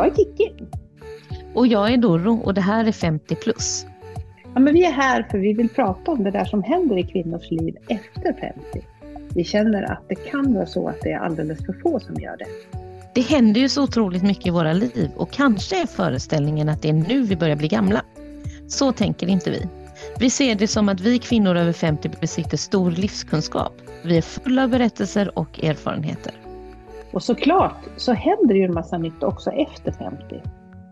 jag är Kikki. Och jag är Dorro och det här är 50 plus. Ja, men vi är här för vi vill prata om det där som händer i kvinnors liv efter 50. Vi känner att det kan vara så att det är alldeles för få som gör det. Det händer ju så otroligt mycket i våra liv och kanske är föreställningen att det är nu vi börjar bli gamla. Så tänker inte vi. Vi ser det som att vi kvinnor över 50 besitter stor livskunskap. Vi är fulla av berättelser och erfarenheter. Och såklart så händer ju en massa nytt också efter 50.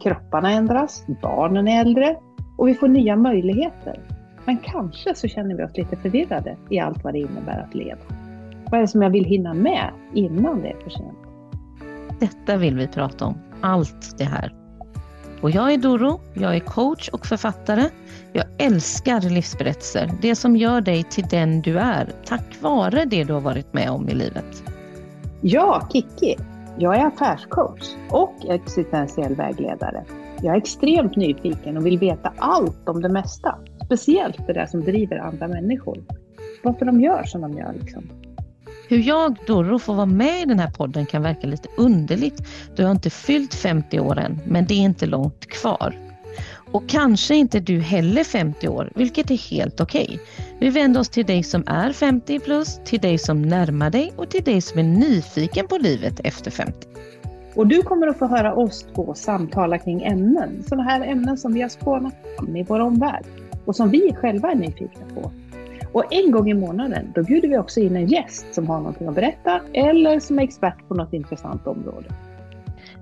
Kropparna ändras, barnen är äldre och vi får nya möjligheter. Men kanske så känner vi oss lite förvirrade i allt vad det innebär att leva. Vad är det som jag vill hinna med innan det är för sent? Detta vill vi prata om, allt det här. Och jag är Doro, jag är coach och författare. Jag älskar livsberättelser, det som gör dig till den du är, tack vare det du har varit med om i livet. Ja, Kiki. Jag är affärscoach och existentiell vägledare. Jag är extremt nyfiken och vill veta allt om det mesta. Speciellt det där som driver andra människor. Varför de gör som de gör. Liksom. Hur jag, Dorro, får vara med i den här podden kan verka lite underligt då jag inte fyllt 50 år än, men det är inte långt kvar. Och kanske inte du heller 50 år, vilket är helt okej. Okay. Vi vänder oss till dig som är 50 plus, till dig som närmar dig och till dig som är nyfiken på livet efter 50. Och du kommer att få höra oss två samtala kring ämnen, sådana här ämnen som vi har spånat fram i vår omvärld och som vi själva är nyfikna på. Och en gång i månaden, då bjuder vi också in en gäst som har någonting att berätta eller som är expert på något intressant område.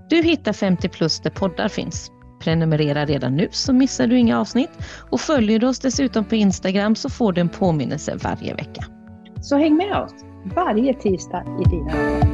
Du hittar 50 plus där poddar finns. Prenumerera redan nu så missar du inga avsnitt och följer du oss dessutom på Instagram så får du en påminnelse varje vecka. Så häng med oss varje tisdag i dina öron.